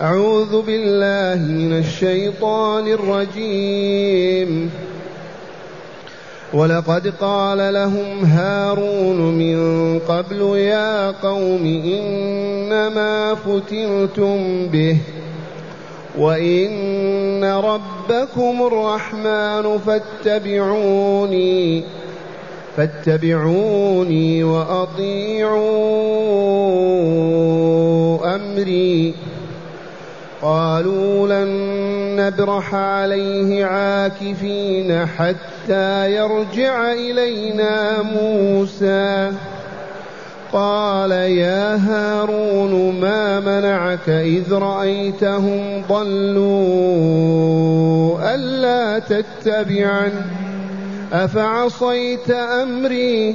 أعوذ بالله من الشيطان الرجيم. ولقد قال لهم هارون من قبل يا قوم إنما فتنتم به وإن ربكم الرحمن فاتبعوني فاتبعوني وأطيعوا أمري. قالوا لن نبرح عليه عاكفين حتى يرجع إلينا موسى. قال يا هارون ما منعك إذ رأيتهم ضلوا ألا تتبعن؟ أفعصيت أمري؟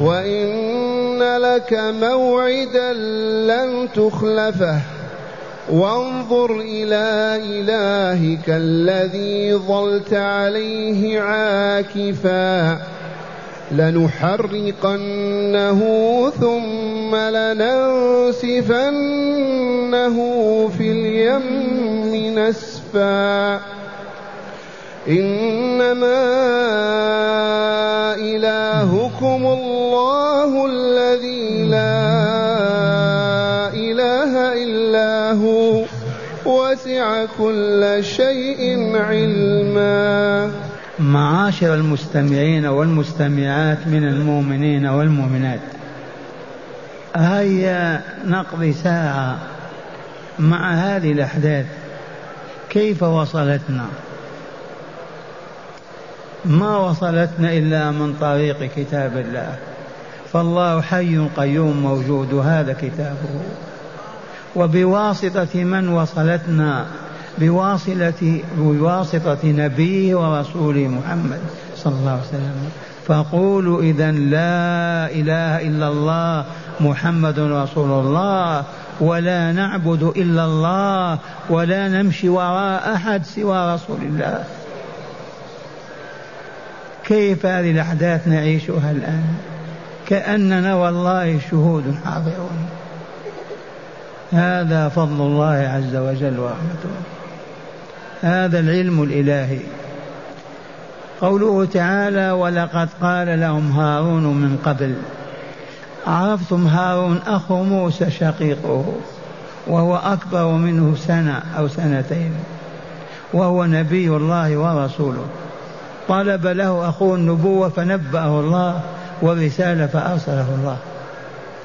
وإن لك موعدا لن تخلفه وانظر إلى إلهك الذي ظلت عليه عاكفا لنحرقنه ثم لننسفنه في اليم نسفا إنما إلهكم الله الذي لا إله إلا هو. وسع كل شيء علما. معاشر المستمعين والمستمعات من المؤمنين والمؤمنات هيا نقضي ساعة مع هذه الأحداث. كيف وصلتنا؟ ما وصلتنا إلا من طريق كتاب الله. فالله حي قيوم موجود هذا كتابه. وبواسطة من وصلتنا؟ بواصلة بواسطة نبيه ورسوله محمد صلى الله عليه وسلم. فقولوا إذا لا إله إلا الله محمد رسول الله ولا نعبد إلا الله ولا نمشي وراء أحد سوى رسول الله. كيف هذه الأحداث نعيشها الآن؟ كأننا والله شهود حاضرون. هذا فضل الله عز وجل ورحمته. هذا العلم الإلهي. قوله تعالى ولقد قال لهم هارون من قبل. عرفتم هارون أخو موسى شقيقه وهو أكبر منه سنة أو سنتين وهو نبي الله ورسوله. طلب له أخوه النبوة فنبأه الله والرسالة فأرسله الله.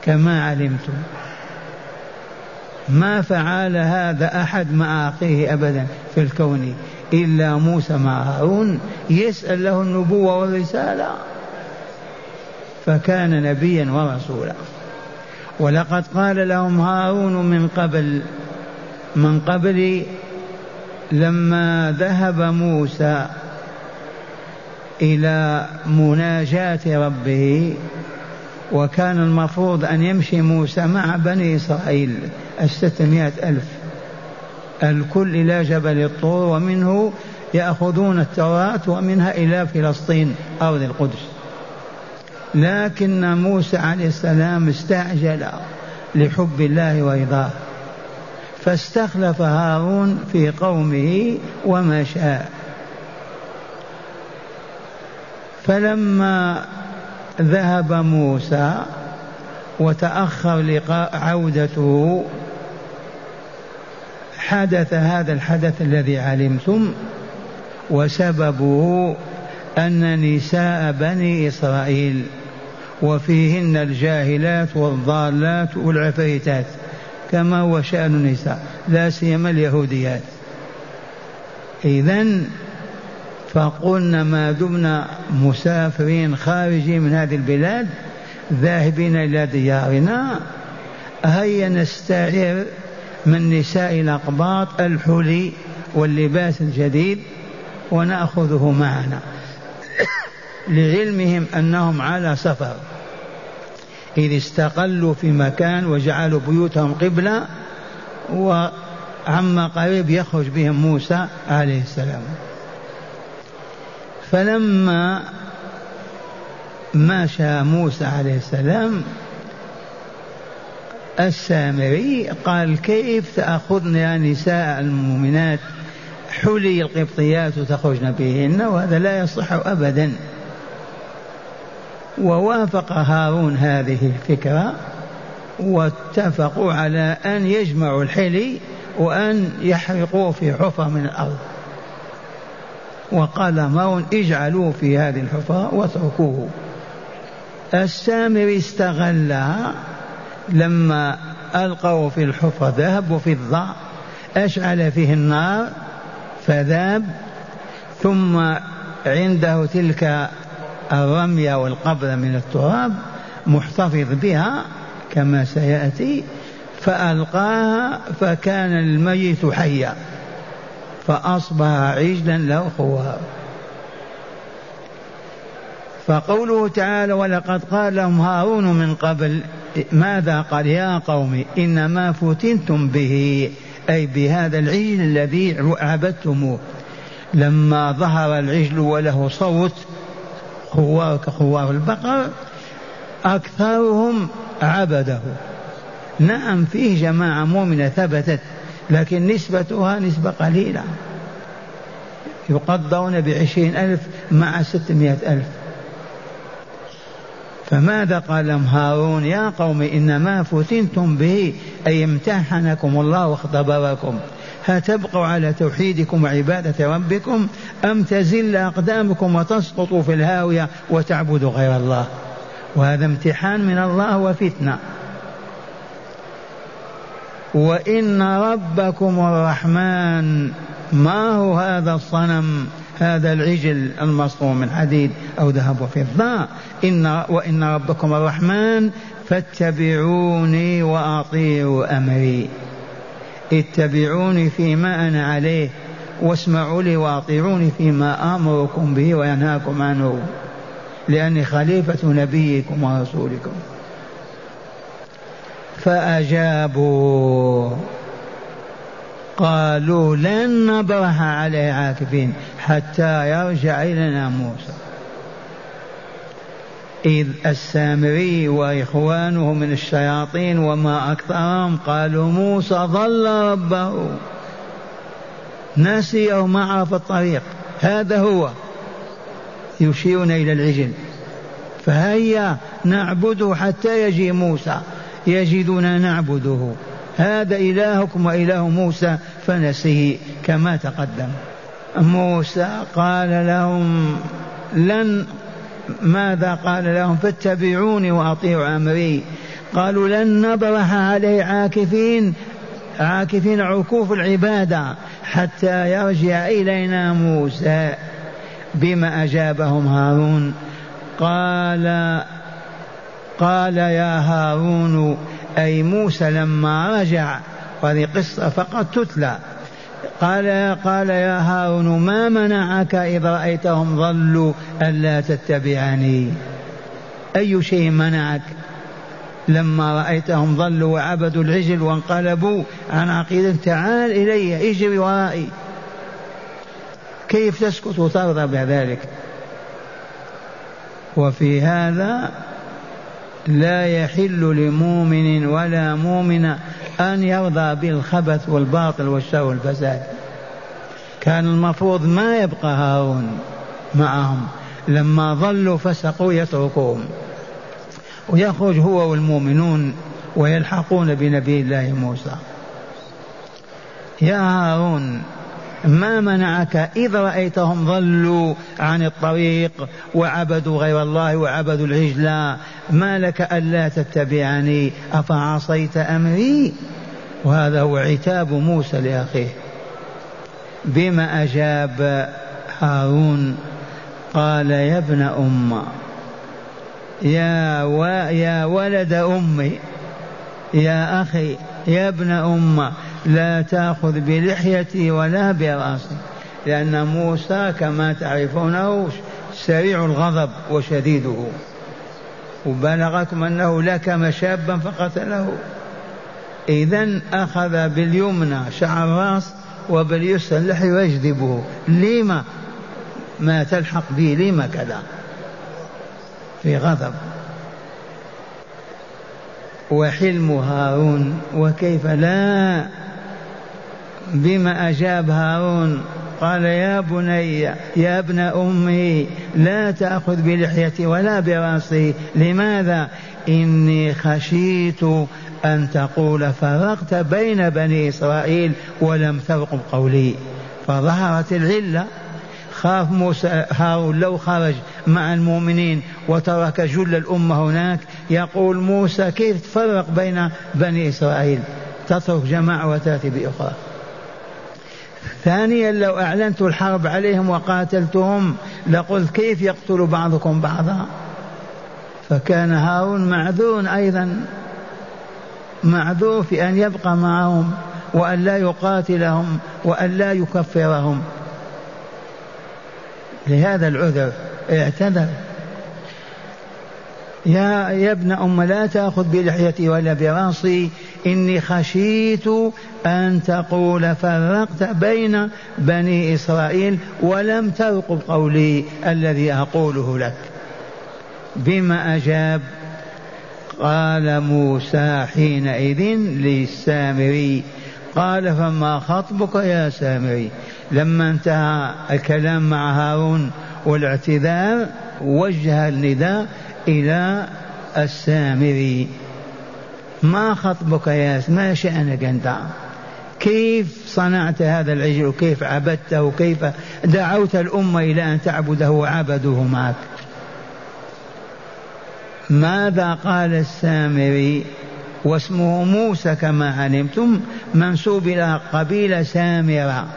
كما علمتم. ما فعل هذا أحد مع أخيه أبدا في الكون إلا موسى مع هارون يسأل له النبوة والرسالة. فكان نبيا ورسولا. ولقد قال لهم هارون من قبل من قبل لما ذهب موسى إلى مناجاة ربه وكان المفروض أن يمشي موسى مع بني إسرائيل الستمائة ألف. الكل إلى جبل الطور ومنه يأخذون التوراة ومنها إلى فلسطين أرض القدس. لكن موسى عليه السلام استعجل لحب الله ورضاه. فاستخلف هارون في قومه وما شاء. فلما ذهب موسى وتأخر لقاء عودته حدث هذا الحدث الذي علمتم وسببه أن نساء بني إسرائيل وفيهن الجاهلات والضالات والعفريتات كما هو شأن النساء لا سيما اليهوديات. إذا فقلنا ما دمنا مسافرين خارجين من هذه البلاد ذاهبين إلى ديارنا. هيا نستعير من نساء الأقباط الحلي واللباس الجديد ونأخذه معنا. لعلمهم أنهم على سفر. إذ استقلوا في مكان وجعلوا بيوتهم قبلة وعما قريب يخرج بهم موسى عليه السلام. فلما مشى موسى عليه السلام السامري قال كيف تأخذن يا نساء المؤمنات؟ حلي القبطيات وتخرجن بهن وهذا لا يصح أبدا. ووافق هارون هذه الفكرة واتفقوا على أن يجمعوا الحلي وأن يحرقوه في حفرة من الأرض. وقال مارون اجعلوه في هذه الحفرة واتركوه. السامري استغلها. لما ألقوا في الحفرة ذهب وفضة أشعل فيه النار فذاب. ثم عنده تلك الرمية والقبر من التراب محتفظ بها كما سيأتي فألقاها فكان الميت حيا. فأصبح عجلا له خوار. فقوله تعالى ولقد قال لهم هارون من قبل ماذا قال يا قوم؟ إنما فتنتم به. أي بهذا العجل الذي عبدتموه لما ظهر العجل وله صوت خوار كخوار البقر أكثرهم عبده. نعم فيه جماعة مؤمنة ثبتت. لكن نسبتها نسبة قليلة. يقدرون بعشرين ألف مع ستمائة ألف. فماذا قال لهم هارون؟ يا قوم إنما فتنتم به أي امتحنكم الله واختبركم. هتبقوا على توحيدكم وعبادة ربكم أم تزل أقدامكم وتسقطوا في الهاوية وتعبدوا غير الله؟ وهذا امتحان من الله وفتنة. وإن ربكم الرحمن ما هو هذا الصنم هذا العجل المصنوع من حديد أو ذهب وفضة؟ إن وإن ربكم الرحمن فاتبعوني وأطيعوا أمري. اتبعوني فيما أنا عليه واسمعوا لي وأطيعوني فيما آمركم به وينهاكم عنه لأني خليفة نبيكم ورسولكم. فأجابوا. قالوا لن نبرح عليه عاكفين حتى يرجع إلينا موسى. إذ السامري وإخوانه من الشياطين وما أكثرهم قالوا موسى ضل ربه. نسيه ما عرف الطريق. هذا هو. يشيرون إلى العجل. فهيا نعبده حتى يجي موسى. يجدنا نعبده. هذا إلهكم وإله موسى فنسيه كما تقدم. موسى قال لهم لن ماذا قال لهم؟ فاتبعوني وأطيعوا أمري. قالوا لن نبرح عليه عاكفين عاكفين عكوف العبادة حتى يرجع إلينا موسى. بما أجابهم هارون قال قال يا هارون أي موسى لما رجع وهذه قصة فقط تتلى. قال قال يا هارون ما منعك إذ رأيتهم ضلوا ألا تتبعني؟ أي شيء منعك؟ لما رأيتهم ضلوا وعبدوا العجل وانقلبوا عن عقيدة تعال إلي اجري ورائي. كيف تسكت وترضى بذلك وفي هذا لا يحل لمؤمن ولا مؤمنة أن يرضى بالخبث والباطل والشر والفساد. كان المفروض ما يبقى هارون معهم. لما ظلوا فسقوا يتركوهم. ويخرج هو والمؤمنون ويلحقون بنبي الله موسى. يا هارون ما منعك إذ رأيتهم ضلوا عن الطريق وعبدوا غير الله وعبدوا العجل ما لك ألا تتبعني؟ أفعصيت أمري؟ وهذا هو عتاب موسى لأخيه. بما أجاب هارون؟ قال يا ابن أم يا, و... يا ولد أمي يا أخي يا ابن أم لا تأخذ بلحيتي ولا برأسي لأن موسى كما تعرفونه سريع الغضب وشديده. وبلغكم أنه لكم شابا فقتله. إذا أخذ باليمنى شعر الرأس وباليسرى اللحي ويجذبه. لما؟ ما تلحق به لما كذا؟ في غضب. وحلم هارون وكيف لا بما أجاب هارون؟ قال يا بني يا ابن أمي لا تأخذ بلحيتي ولا برأسي. لماذا؟ إني خشيت أن تقول فرقت بين بني إسرائيل ولم ترقب قولي. فظهرت العلة. خاف موسى هارون لو خرج مع المؤمنين وترك جل الأمة هناك يقول موسى كيف تفرق بين بني إسرائيل؟ تترك جماعة وتأتي بأخرى. ثانيا لو أعلنت الحرب عليهم وقاتلتهم لقلت كيف يقتل بعضكم بعضا؟ فكان هارون معذور أيضا معذور في أن يبقى معهم وأن لا يقاتلهم وأن لا يكفرهم. لهذا العذر اعتذر. يا يا ابن أم لا تأخذ بلحيتي ولا برأسي. إني خشيت أن تقول فرقت بين بني إسرائيل ولم ترقب قولي الذي أقوله لك. بما أجاب؟ قال موسى حينئذ للسامري. قال فما خطبك يا سامري؟ لما انتهى الكلام مع هارون والاعتذار وجه النداء إلى السامري ما خطبك يا ما شأنك أنت؟ كيف صنعت هذا العجل وكيف عبدته وكيف دعوت الأمة إلى أن تعبده وعبدوه معك ماذا قال السامري؟ واسمه موسى كما علمتم منسوب إلى قبيلة سامرة.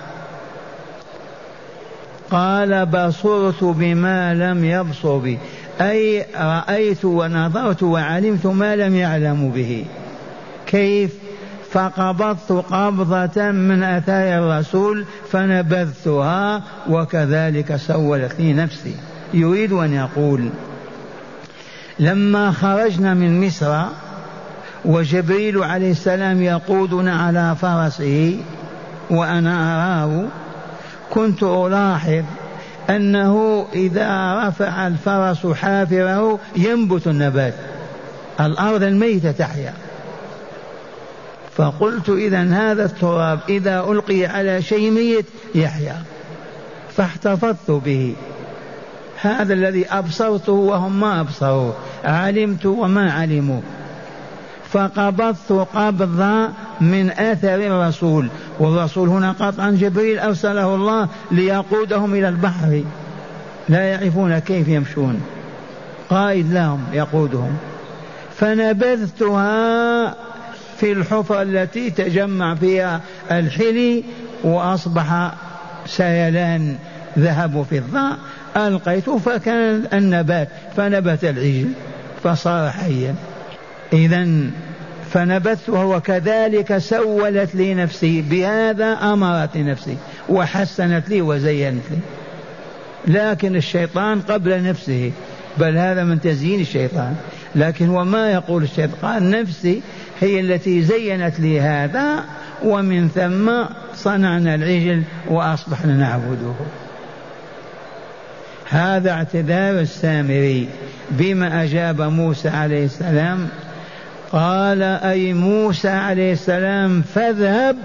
قال بصرت بما لم يبصر بي. أي رأيت ونظرت وعلمت ما لم يعلم به. كيف؟ فقبضت قبضة من أثار الرسول فنبذتها وكذلك سولت لي نفسي. يريد أن يقول لما خرجنا من مصر وجبريل عليه السلام يقودنا على فرسه وأنا أراه كنت ألاحظ أنه إذا رفع الفرس حافره ينبت النبات. الأرض الميتة تحيا. فقلت إذا هذا التراب إذا ألقي على شيء ميت يحيا. فاحتفظت به. هذا الذي أبصرته وهم ما أبصروا. علمت وما علموا. فقبضت قبضا من اثر الرسول. والرسول هنا قطعا جبريل أرسله الله ليقودهم إلى البحر. لا يعرفون كيف يمشون. قائد لهم يقودهم. فنبذتها في الحفرة التي تجمع فيها الحلي وأصبح سيلان ذهب فضة ألقيته فكان النبات فنبت العجل فصار حيا. إذا فنبذته وكذلك سولت لي نفسي بهذا أمرت نفسي وحسنت لي وزينت لي. لكن الشيطان قبل نفسه بل هذا من تزيين الشيطان. لكن وما يقول الشيطان؟ نفسي هي التي زينت لي هذا ومن ثم صنعنا العجل وأصبحنا نعبده. هذا اعتذار السامري بما أجاب موسى عليه السلام قال أي موسى عليه السلام فاذهب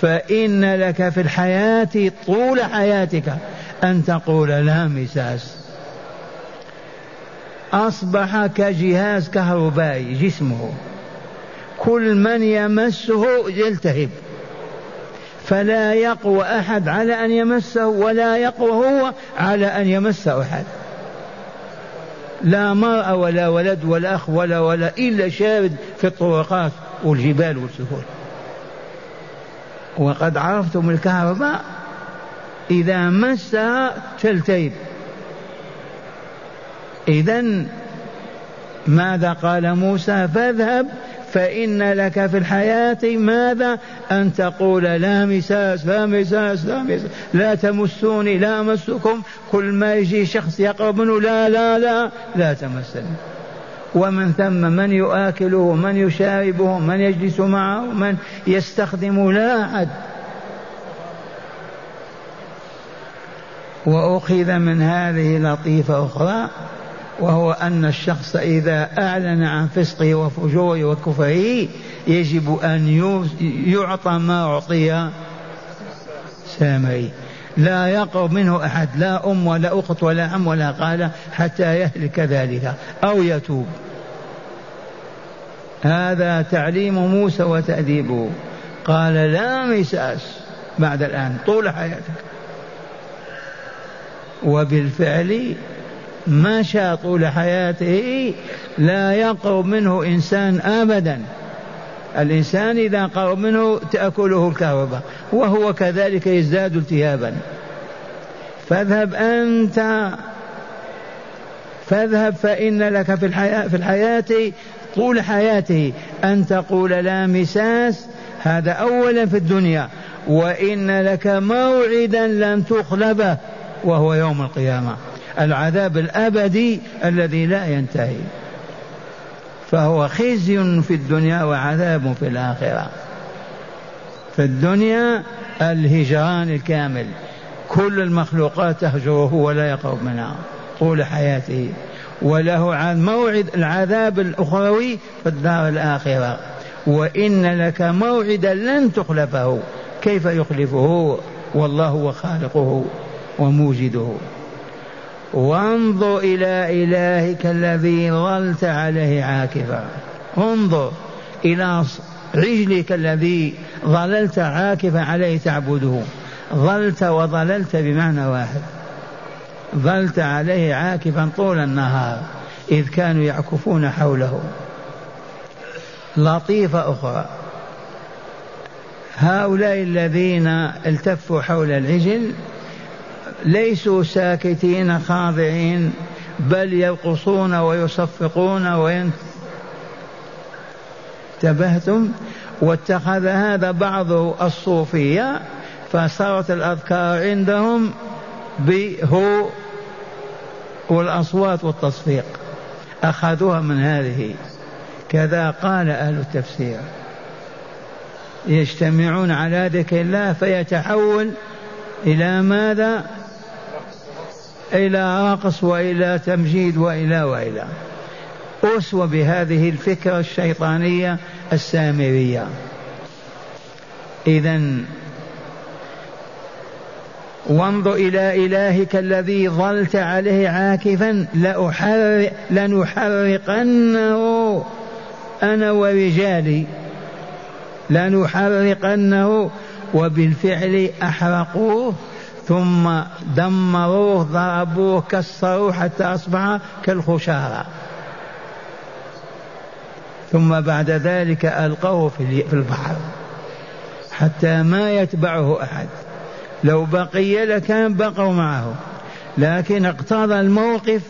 فإن لك في الحياة طول حياتك أن تقول لا مساس. أصبح كجهاز كهربائي جسمه. كل من يمسه يلتهب. فلا يقوى أحد على أن يمسه ولا يقوى هو على أن يمسه أحد. لا مرأة ولا ولد ولا أخ ولا ولا إلا شارد في الطرقات والجبال والسهول وقد عرفتم الكهرباء إذا مسها تلتيب إذا ماذا قال موسى؟ فاذهب فإن لك في الحياة ماذا؟ أن تقول لا مساس لا مساس لا مساس. لا تمسوني لا أمسكم كل ما يجي شخص يقرب منه لا لا لا لا تمسني. ومن ثم من يؤكله من يشاربه من يجلس معه من يستخدم لا أحد. وأخذ من هذه لطيفة أخرى. وهو أن الشخص إذا أعلن عن فسقه وفجوره وكفره يجب أن يعطى ما أعطي سامري. لا يقرب منه أحد لا أم ولا أخت ولا عم ولا قال حتى يهلك ذلك أو يتوب. هذا تعليم موسى وتأديبه. قال لا مساس بعد الآن طول حياتك. وبالفعل مشى طول حياته لا يقرب منه إنسان أبدا. الإنسان إذا قرب منه تأكله الكهرباء وهو كذلك يزداد التهابا. فاذهب أنت فاذهب فإن لك في الحياة, في الحياة طول حياته أن تقول لا مساس هذا أولا في الدنيا. وإن لك موعدا لن تخلبه وهو يوم القيامة. العذاب الأبدي الذي لا ينتهي. فهو خزي في الدنيا وعذاب في الآخرة. في الدنيا الهجران الكامل. كل المخلوقات تهجره ولا يقرب منها طول حياته. وله موعد العذاب الأخروي في الدار الآخرة. وإن لك موعدا لن تخلفه. كيف يخلفه؟ والله هو خالقه وموجده. وانظر إلى إلهك الذي ظلت عليه عاكفا. انظر إلى رجلك الذي ظللت عاكفا عليه تعبده. ظلت وظللت بمعنى واحد. ظلت عليه عاكفا طول النهار إذ كانوا يعكفون حوله. لطيفة أخرى. هؤلاء الذين التفوا حول العجل ليسوا ساكتين خاضعين بل يرقصون ويصفقون وين؟ انتبهتم؟ واتخذ هذا بعض الصوفية فصارت الأذكار عندهم بهو والأصوات والتصفيق. أخذوها من هذه. كذا قال أهل التفسير. يجتمعون على ذكر الله فيتحول إلى ماذا؟ إلى رقص وإلى تمجيد وإلى وإلى. أسوى بهذه الفكرة الشيطانية السامرية. إذا وانظر إلى إلهك الذي ظلت عليه عاكفا لنحرقنه. أنا ورجالي لنحرقنه وبالفعل أحرقوه. ثم دمروه ضربوه كسروه حتى أصبح كالخشارة ثم بعد ذلك ألقوه في البحر حتى ما يتبعه أحد. لو بقي لكان بقوا معه. لكن اقتضى الموقف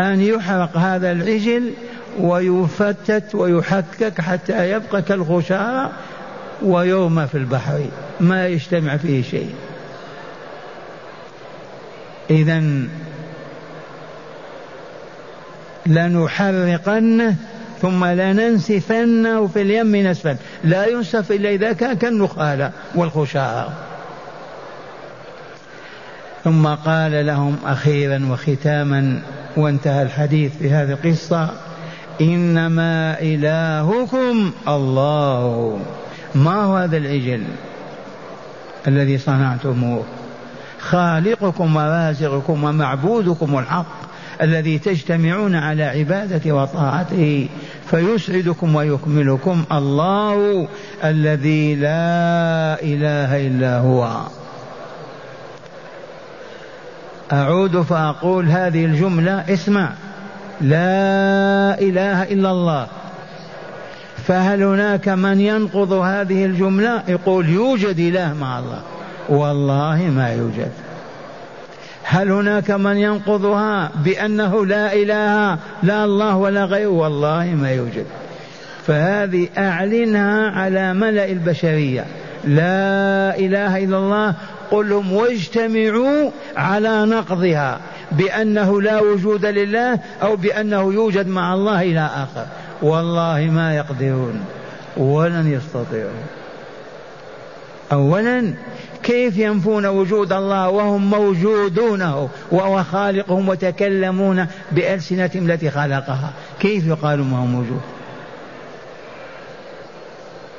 أن يحرق هذا العجل ويفتت ويحكك حتى يبقى كالخشارة ويرمى في البحر. ما يجتمع فيه شيء. إذا لنحرقنه ثم لننسفنه في اليم نسفا. لا ينسف إلا إذا كان كالنخالة والخشارة ثم قال لهم أخيرا وختاما وانتهى الحديث في هذه القصة إنما إلهكم الله. ما هو هذا العجل الذي صنعتموه؟ خالقكم ورازقكم ومعبودكم الحق الذي تجتمعون على عبادته وطاعته فيسعدكم ويكملكم الله الذي لا إله إلا هو. أعود فأقول هذه الجملة اسمع. لا إله إلا الله. فهل هناك من ينقض هذه الجملة؟ يقول يوجد إله مع الله. والله ما يوجد. هل هناك من ينقضها بأنه لا إله لا الله ولا غيره؟ والله ما يوجد. فهذه أعلنها على ملأ البشرية. لا إله إلا الله. قل لهم واجتمعوا على نقضها. بأنه لا وجود لله أو بأنه يوجد مع الله إلى آخر. والله ما يقدرون. ولن يستطيعوا أولا كيف ينفون وجود الله وهم موجودونه وهو خالقهم وتكلمون بألسنتهم التي خلقها؟ كيف يقال ما هو موجود؟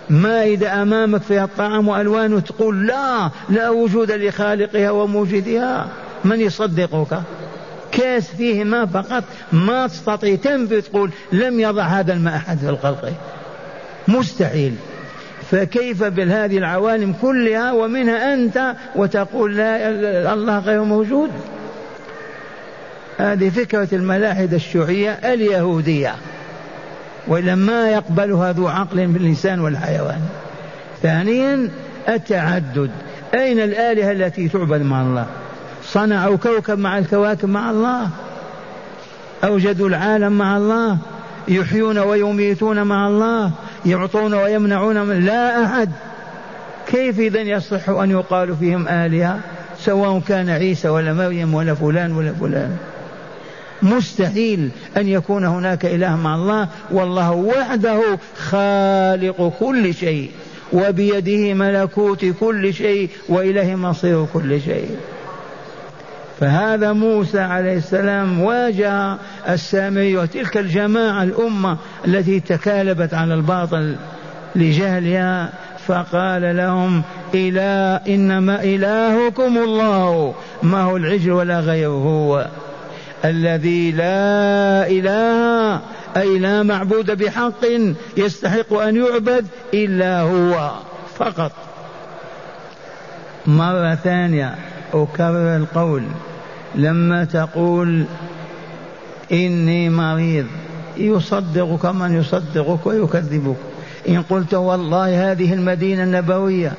ما إذا أمامك فيها الطعام وألوانه تقول لا لا وجود لخالقها وموجدها. من يصدقك؟ كاس فيه ماء فقط ما تستطيع. تنفي تقول لم يضع هذا الماء أحد في الخلق. مستحيل. فكيف بهذه العوالم كلها ومنها أنت وتقول لا الله غير موجود؟ هذه فكرة الملاحدة الشيوعية اليهودية وإلا ما يقبلها ذو عقل بالإنسان والحيوان. ثانيا التعدد. أين الآلهة التي تعبد مع الله؟ صنعوا كوكب مع الكواكب مع الله؟ أوجدوا العالم مع الله؟ يحيون ويميتون مع الله؟ يعطون ويمنعون من لا أحد. كيف إذا يصح أن يقال فيهم آلهة؟ سواء كان عيسى ولا مريم ولا فلان ولا فلان. مستحيل أن يكون هناك إله مع الله والله وحده خالق كل شيء وبيده ملكوت كل شيء وإليه مصير كل شيء. فهذا موسى عليه السلام واجه السامري وتلك الجماعة الأمة التي تكالبت على الباطل لجهلها فقال لهم إله إنما إلهكم الله ما هو العجل ولا غيره هو الذي لا إله أي لا معبود بحق يستحق أن يعبد إلا هو فقط. مرة ثانية أكرر القول لما تقول إني مريض يصدقك من يصدقك ويكذبك. إن قلت والله هذه المدينة النبوية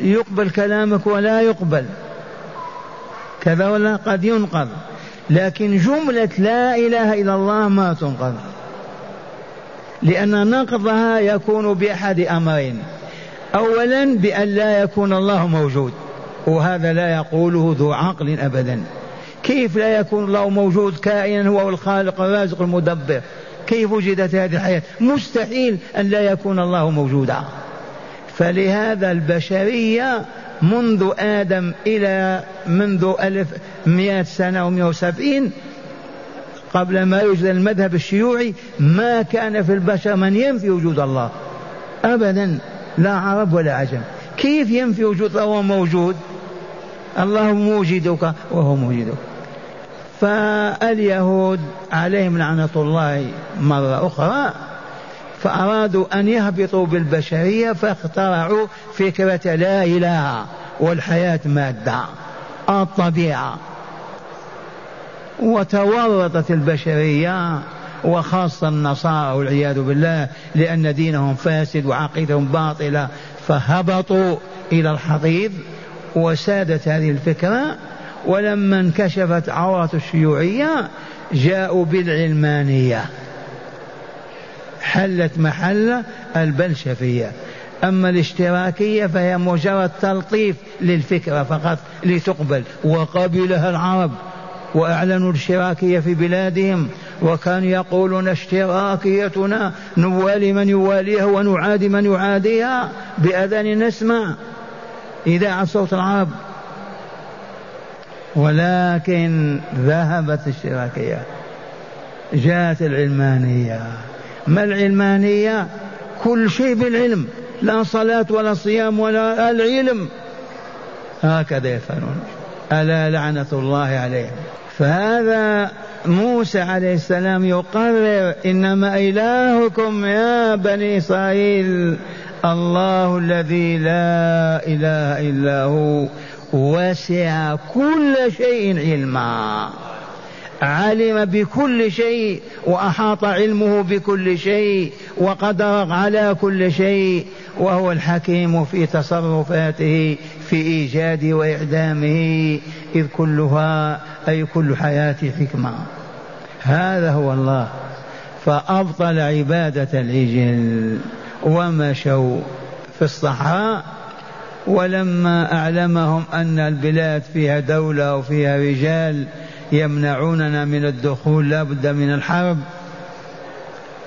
يقبل كلامك ولا يقبل. كذا ولا قد ينقض. لكن جملة لا إله إلا الله ما تنقض. لأن نقضها يكون بأحد أمرين. أولا بأن لا يكون الله موجود. وهذا لا يقوله ذو عقل أبدا. كيف لا يكون الله موجود كائنا هو الخالق الرازق المدبر؟ كيف وجدت هذه الحياة؟ مستحيل أن لا يكون الله موجودا. فلهذا البشرية منذ آدم إلى منذ ألف مئة سنة ومئة وسبعين قبل ما يوجد المذهب الشيوعي ما كان في البشر من ينفي وجود الله. أبدا لا عرب ولا عجم. كيف ينفي وجود الله موجود؟ الله موجدك وهو موجدك. فاليهود عليهم لعنة الله مرة أخرى فأرادوا أن يهبطوا بالبشرية فاخترعوا فكرة لا إله والحياة مادة الطبيعة. وتورطت البشرية وخاصة النصارى والعياذ بالله لأن دينهم فاسد وعقيدهم باطلة فهبطوا إلى الحضيض. وسادت هذه الفكرة ولما انكشفت عورة الشيوعية جاءوا بالعلمانية حلت محل البلشفية. أما الاشتراكية فهي مجرد تلطيف للفكرة فقط لتقبل. وقبلها العرب وأعلنوا الاشتراكية في بلادهم وكانوا يقولون اشتراكيتنا نوالي من يواليها ونعادي من يعاديها بأذان نسمع. إذاعة صوت العرب. ولكن ذهبت الاشتراكية جاءت العلمانية. ما العلمانية؟ كل شيء بالعلم. لا صلاة ولا صيام ولا العلم. هكذا يفعلون. ألا لعنة الله عليهم. فهذا موسى عليه السلام يقرر إنما إلهكم يا بني إسرائيل. الله الذي لا إله إلا هو وسع كل شيء علما. علم بكل شيء وأحاط علمه بكل شيء وقدر على كل شيء وهو الحكيم في تصرفاته في ايجاده وإعدامه إذ كلها أي كل حياته حكمة. هذا هو الله. فابطل عبادة العجل. ومشوا في الصحراء ولما أعلمهم أن البلاد فيها دولة وفيها رجال يمنعوننا من الدخول لا بد من الحرب.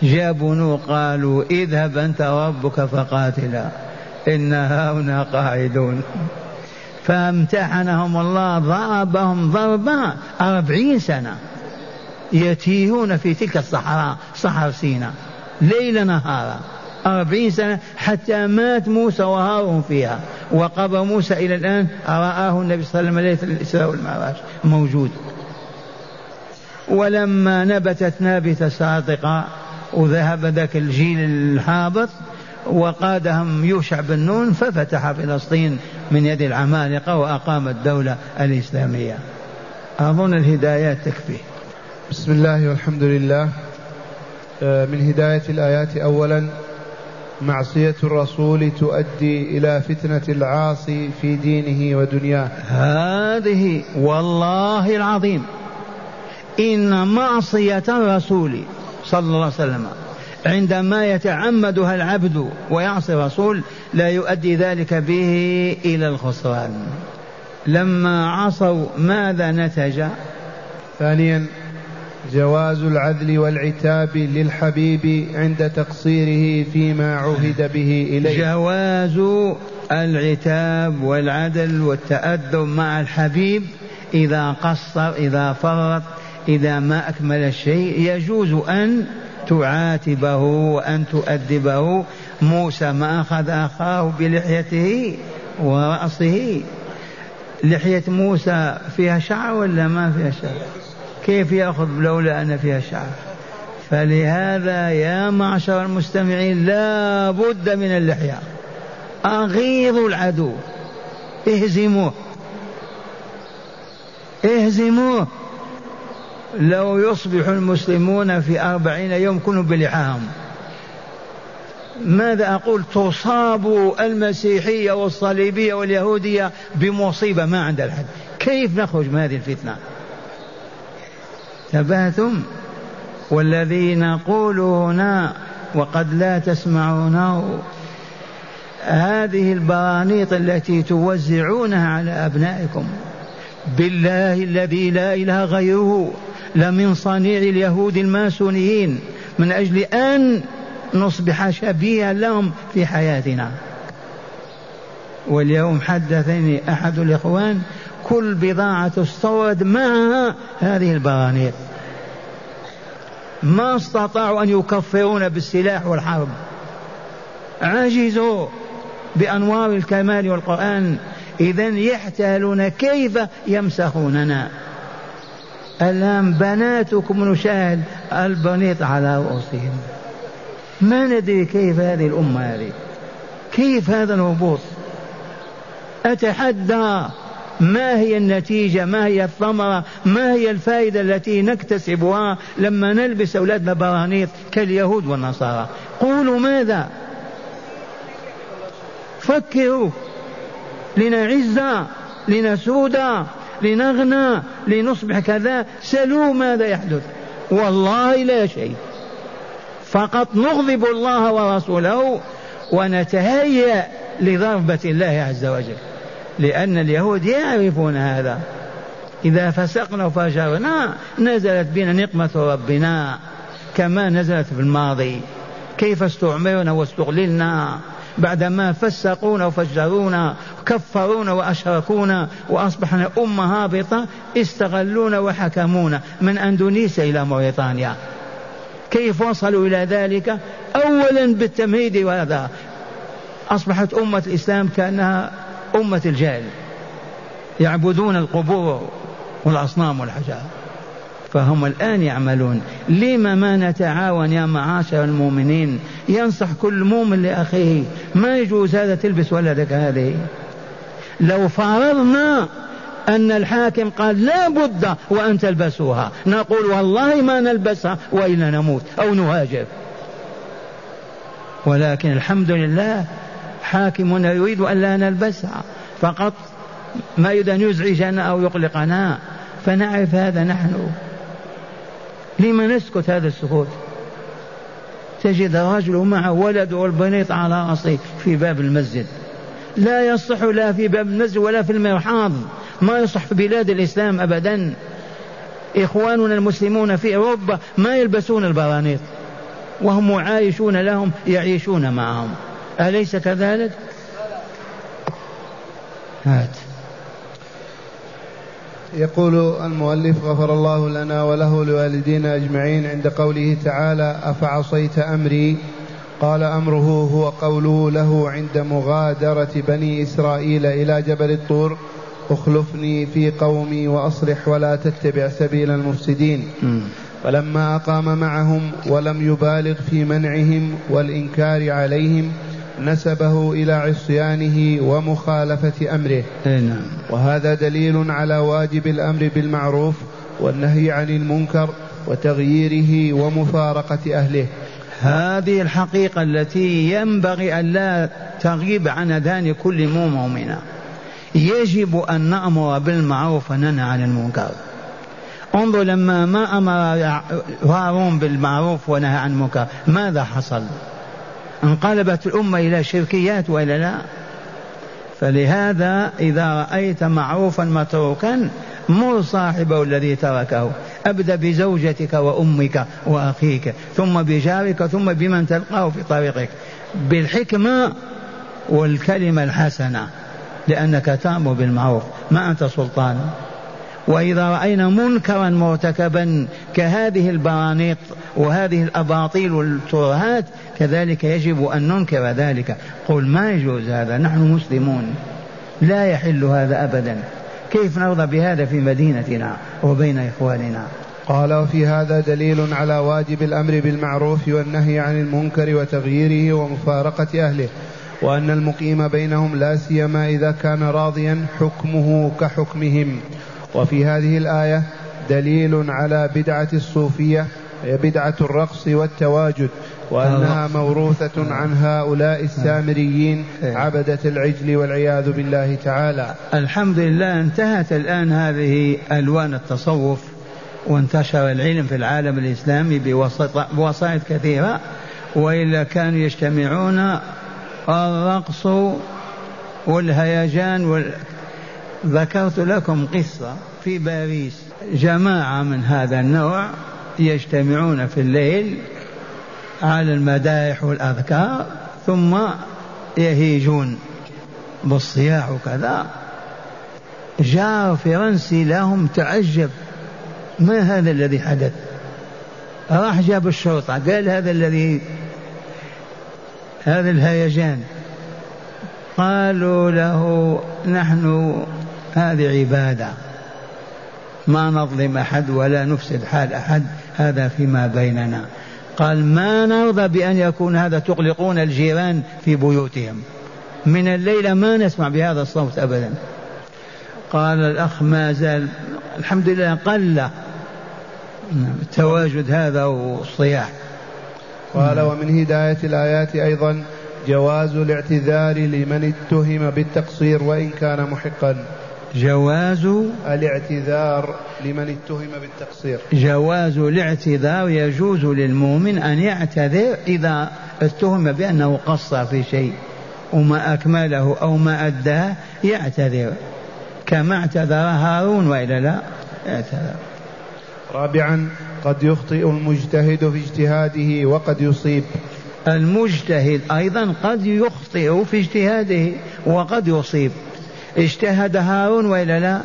جابوا قالوا اذهب أنت وربك فقاتلا إن هنا قاعدون. فامتحنهم الله ضربهم ضربا أربعين سنة يتيهون في تلك الصحراء صحر سيناء ليل نهارا أربعين سنة حتى مات موسى وهارون فيها. وقبر موسى إلى الآن رآه النبي صلى الله عليه وسلم الإسراء والمعراج موجود. ولما نبتت نابتة صادقة وذهب ذاك الجيل الهابط وقادهم يوشع بن نون ففتح فلسطين من يد العمالقة وأقام الدولة الإسلامية. أظن الهدايات تكفي. بسم الله والحمد لله. آه، من هداية الآيات أولا معصية الرسول تؤدي إلى فتنة العاصي في دينه ودنياه. هذه والله العظيم. إن معصية الرسول صلى الله عليه وسلم عندما يتعمدها العبد ويعصي الرسول لا يؤدي ذلك به إلى الخسران. لما عصوا ماذا نتج؟ ثانيا جواز العدل والعتاب للحبيب عند تقصيره فيما عهد به إليه. جواز العتاب والعدل والتأدب مع الحبيب إذا قصر إذا فرط إذا ما أكمل الشيء. يجوز أن تعاتبه وأن تؤدبه. موسى ما أخذ أخاه بلحيته ورأسه. لحية موسى فيها شعر ولا ما فيها شعر؟ كيف يأخذ لولا أن فيها شعر؟ فلهذا يا معشر المستمعين لا بد من اللحية. أغيظوا العدو. اهزموه. اهزموه. لو يصبح المسلمون في أربعين يوم كانوا بلحاهم. ماذا أقول؟ تصاب المسيحية والصليبية واليهودية بمصيبة ما عند الحد. كيف نخرج من هذه الفتنة؟ تبهتم والذي نقول هنا وقد لا تسمعونه هذه البرانيط التي توزعونها على أبنائكم. بالله الذي لا إله غيره لمن صنيع اليهود الماسونيين من أجل أن نصبح شبيها لهم في حياتنا. واليوم حدثني أحد الإخوان كل بضاعة تستورد معها هذه البرانيط ما استطاعوا أن يكفرون بالسلاح والحرب. عجزوا بأنوار الكمال والقرآن. إذا يحتالون كيف يمسخوننا. الآن بناتكم نشاهد البنيط على رؤوسهم. ما ندري كيف هذه الأمة هذه. كيف هذا الهبوط أتحدى ما هي النتيجة؟ ما هي الثمرة؟ ما هي الفائدة التي نكتسبها لما نلبس أولادنا برانيط كاليهود والنصارى؟ قولوا ماذا؟ فكروا. لنعز لنسود لنغنى لنصبح كذا. سلوا ماذا يحدث؟ والله لا شيء. فقط نغضب الله ورسوله ونتهيأ لضربة الله عز وجل. لأن اليهود يعرفون هذا. إذا فسقنا وفجرنا نزلت بنا نقمة ربنا كما نزلت في الماضي. كيف استعمرنا واستغللنا؟ بعدما فسقونا وفجرونا كفرونا وأشركونا وأصبحنا أمة هابطة استغلونا وحكمونا. من أندونيسيا إلى موريتانيا. كيف وصلوا إلى ذلك؟ أولا بالتمهيد وهذا. أصبحت أمة الإسلام كأنها أمة الجاهل يعبدون القبور والأصنام والحجار فهم الآن يعملون. لما ما نتعاون يا معاشر المؤمنين؟ ينصح كل مؤمن لأخيه ما يجوز هذا تلبس ولدك هذه. لو فرضنا أن الحاكم قال لا بد وأن تلبسوها نقول والله ما نلبسها وإلا نموت أو نهاجر. ولكن الحمد لله حاكمنا يريد أن لا نلبسها فقط ما يريد أن يزعجنا أو يقلقنا. فنعرف هذا نحن. لما نسكت هذا السكوت؟ تجد الرجل معه ولد والبنيط على رأسه في باب المسجد. لا يصح لا في باب المسجد ولا في المرحاض. ما يصح في بلاد الإسلام أبدا. إخواننا المسلمون في أوروبا ما يلبسون البرانيط. وهم معايشون لهم يعيشون معهم. أليس كذلك؟ هات. يقول المؤلف غفر الله لنا وله لوالدينا أجمعين عند قوله تعالى أفعصيت أمري؟ قال أمره هو قوله له عند مغادرة بني إسرائيل إلى جبل الطور اخلفني في قومي وأصلح ولا تتبع سبيل المفسدين. فلما أقام معهم ولم يبالغ في منعهم والإنكار عليهم نسبه إلى عصيانه ومخالفة أمره. نعم. وهذا دليل على واجب الأمر بالمعروف والنهي عن المنكر وتغييره ومفارقة أهله. هذه الحقيقة التي ينبغي أن لا تغيب عن أذهان كل مؤمن يجب أن نأمر بالمعروف وننهى عن المنكر. انظر لما ما أمر هارون بالمعروف ونهى عن المنكر. ماذا حصل؟ انقلبت الأمة إلى شركيات وإلا لا. فلهذا إذا رأيت معروفا متروكا مر صاحبه الذي تركه. أبدأ بزوجتك وأمك وأخيك ثم بجارك ثم بمن تلقاه في طريقك. بالحكمة والكلمة الحسنة لأنك تأمر بالمعروف ما أنت سلطان. وإذا رأينا منكرا مرتكبا كهذه البرانيط وهذه الأباطيل والترهات كذلك يجب أن ننكر ذلك. قل ما يجوز هذا؟ نحن مسلمون. لا يحل هذا أبدا. كيف نرضى بهذا في مدينتنا وبين إخواننا؟ قال وفي هذا دليل على واجب الأمر بالمعروف والنهي عن المنكر وتغييره ومفارقة أهله وأن المقيم بينهم لا سيما إذا كان راضيا حكمه كحكمهم. وفي هذه الآية دليل على بدعة الصوفية هي بدعة الرقص والتواجد وأنها موروثة عن هؤلاء السامريين إيه. عبدة العجل والعياذ بالله تعالى. الحمد لله انتهت الآن هذه ألوان التصوف وانتشر العلم في العالم الإسلامي بوسائط كثيرة وإلا كانوا يجتمعون الرقص والهيجان وال... ذكرت لكم قصة في باريس. جماعة من هذا النوع يجتمعون في الليل على المدائح والأذكار ثم يهيجون بالصياح وكذا. جاء فرنسي لهم تعجب ما هذا الذي حدث؟ راح جاب الشرطة قال هذا الذي هذا الهيجان. قالوا له نحن هذه عبادة. ما نظلم أحد ولا نفسد حال أحد. هذا فيما بيننا. قال ما نرضى بأن يكون هذا تقلقون الجيران في بيوتهم. من الليلة ما نسمع بهذا الصوت أبدا. قال الأخ ما زال الحمد لله قل التواجد هذا والصياح. قال ومن هداية الآيات أيضا جواز الاعتذار لمن اتهم بالتقصير وإن كان محقا. جواز الاعتذار لمن اتهم بالتقصير. جواز الاعتذار يجوز للمؤمن أن يعتذر إذا اتهم بأنه قصر في شيء وما أكمله أو ما أداه يعتذر. كما اعتذر هارون وإلا لا اعتذر. رابعا قد يخطئ المجتهد في اجتهاده وقد يصيب. المجتهد أيضا قد يخطئ في اجتهاده وقد يصيب. اجتهد هارون وإلا لا؟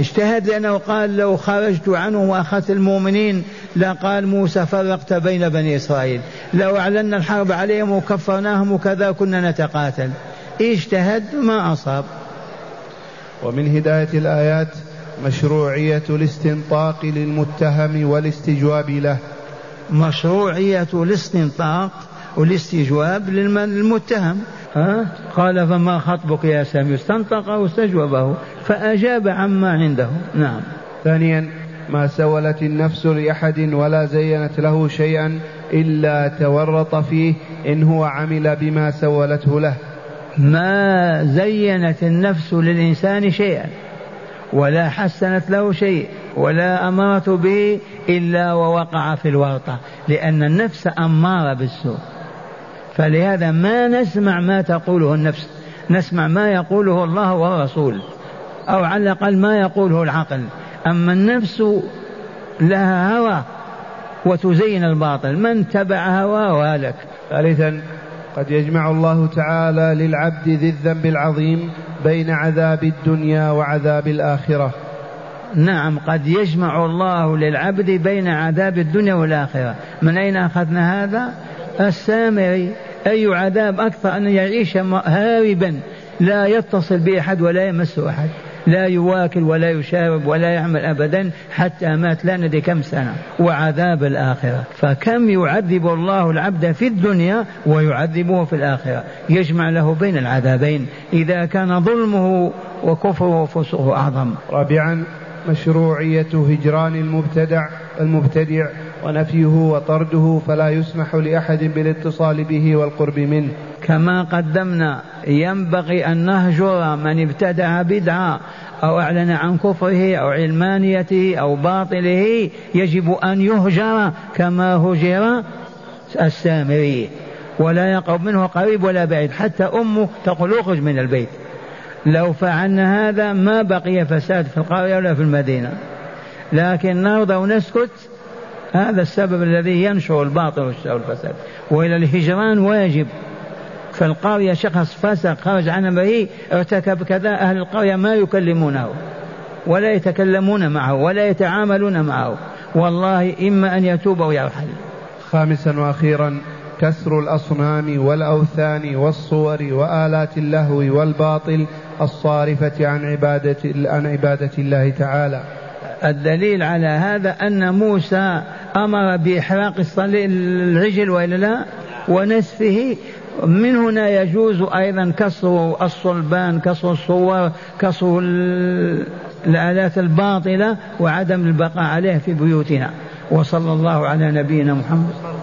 اجتهد لأنه قال لو خرجت عنه وأخذت المؤمنين لقال موسى فرقت بين بني إسرائيل. لو اعلنا الحرب عليهم وكفرناهم وكذا كنا نتقاتل. اجتهد ما أصاب. ومن هداية الآيات مشروعية الاستنطاق للمتهم والاستجواب له. مشروعية الاستنطاق والاستجواب للمتهم. ها؟ قال فما خطبك يا سامي؟ استنطق واستجوبه. فأجاب عما عنده. نعم. ثانيا ما سولت النفس لأحد ولا زينت له شيئا إلا تورط فيه إن هو عمل بما سولته له. ما زينت النفس للإنسان شيئا ولا حسنت له شيء ولا أمرت به إلا ووقع في الورطة. لأن النفس أمارة بالسوء. فلهذا ما نسمع ما تقوله النفس. نسمع ما يقوله الله والرسول أو على الأقل ما يقوله العقل. أما النفس لها هوى وتزين الباطل. من تبع هواه هلك ثالثا قد يجمع الله تعالى للعبد ذي الذنب العظيم بين عذاب الدنيا وعذاب الآخرة. نعم قد يجمع الله للعبد بين عذاب الدنيا والآخرة. من أين أخذنا هذا؟ السامري أي عذاب أكثر أن يعيش هاربا لا يتصل بأحد ولا يمس أحد. لا يواكل ولا يشارب ولا يعمل أبدا حتى مات. لا ندري كم سنة. وعذاب الآخرة. فكم يعذب الله العبد في الدنيا ويعذبه في الآخرة. يجمع له بين العذابين. إذا كان ظلمه وكفره وفسقه أعظم. رابعا مشروعية هجران المبتدع المبتدع ونفيه وطرده فلا يسمح لأحد بالاتصال به والقرب منه. كما قدمنا ينبغي أن نهجر من ابتدع بدعة أو أعلن عن كفره أو علمانيته أو باطله يجب أن يهجر كما هجر السامري. ولا يقرب منه قريب ولا بعيد حتى أمه تقول اخرج من البيت. لو فعلنا هذا ما بقي فساد في القرية ولا في المدينة. لكن نرضى ونسكت هذا السبب الذي ينشر الباطل والفساد. وإلى الهجران واجب. في القرية شخص فسق خرج عن أمره ارتكب كذا أهل القرية ما يكلمونه. ولا يتكلمون معه ولا يتعاملون معه. والله إما أن يتوب أو يرحل. خامسا وأخيرا كسر الأصنام والأوثان والصور وآلات اللهو والباطل الصارفة عن عبادة عن عبادة الله تعالى. الدليل على هذا أن موسى أمر بإحراق العجل وإلا لا؟ ونسفه. من هنا يجوز أيضا كسر الصلبان كسر الصور كسر الآلات الباطلة وعدم البقاء عليه في بيوتنا. وصلى الله على نبينا محمد.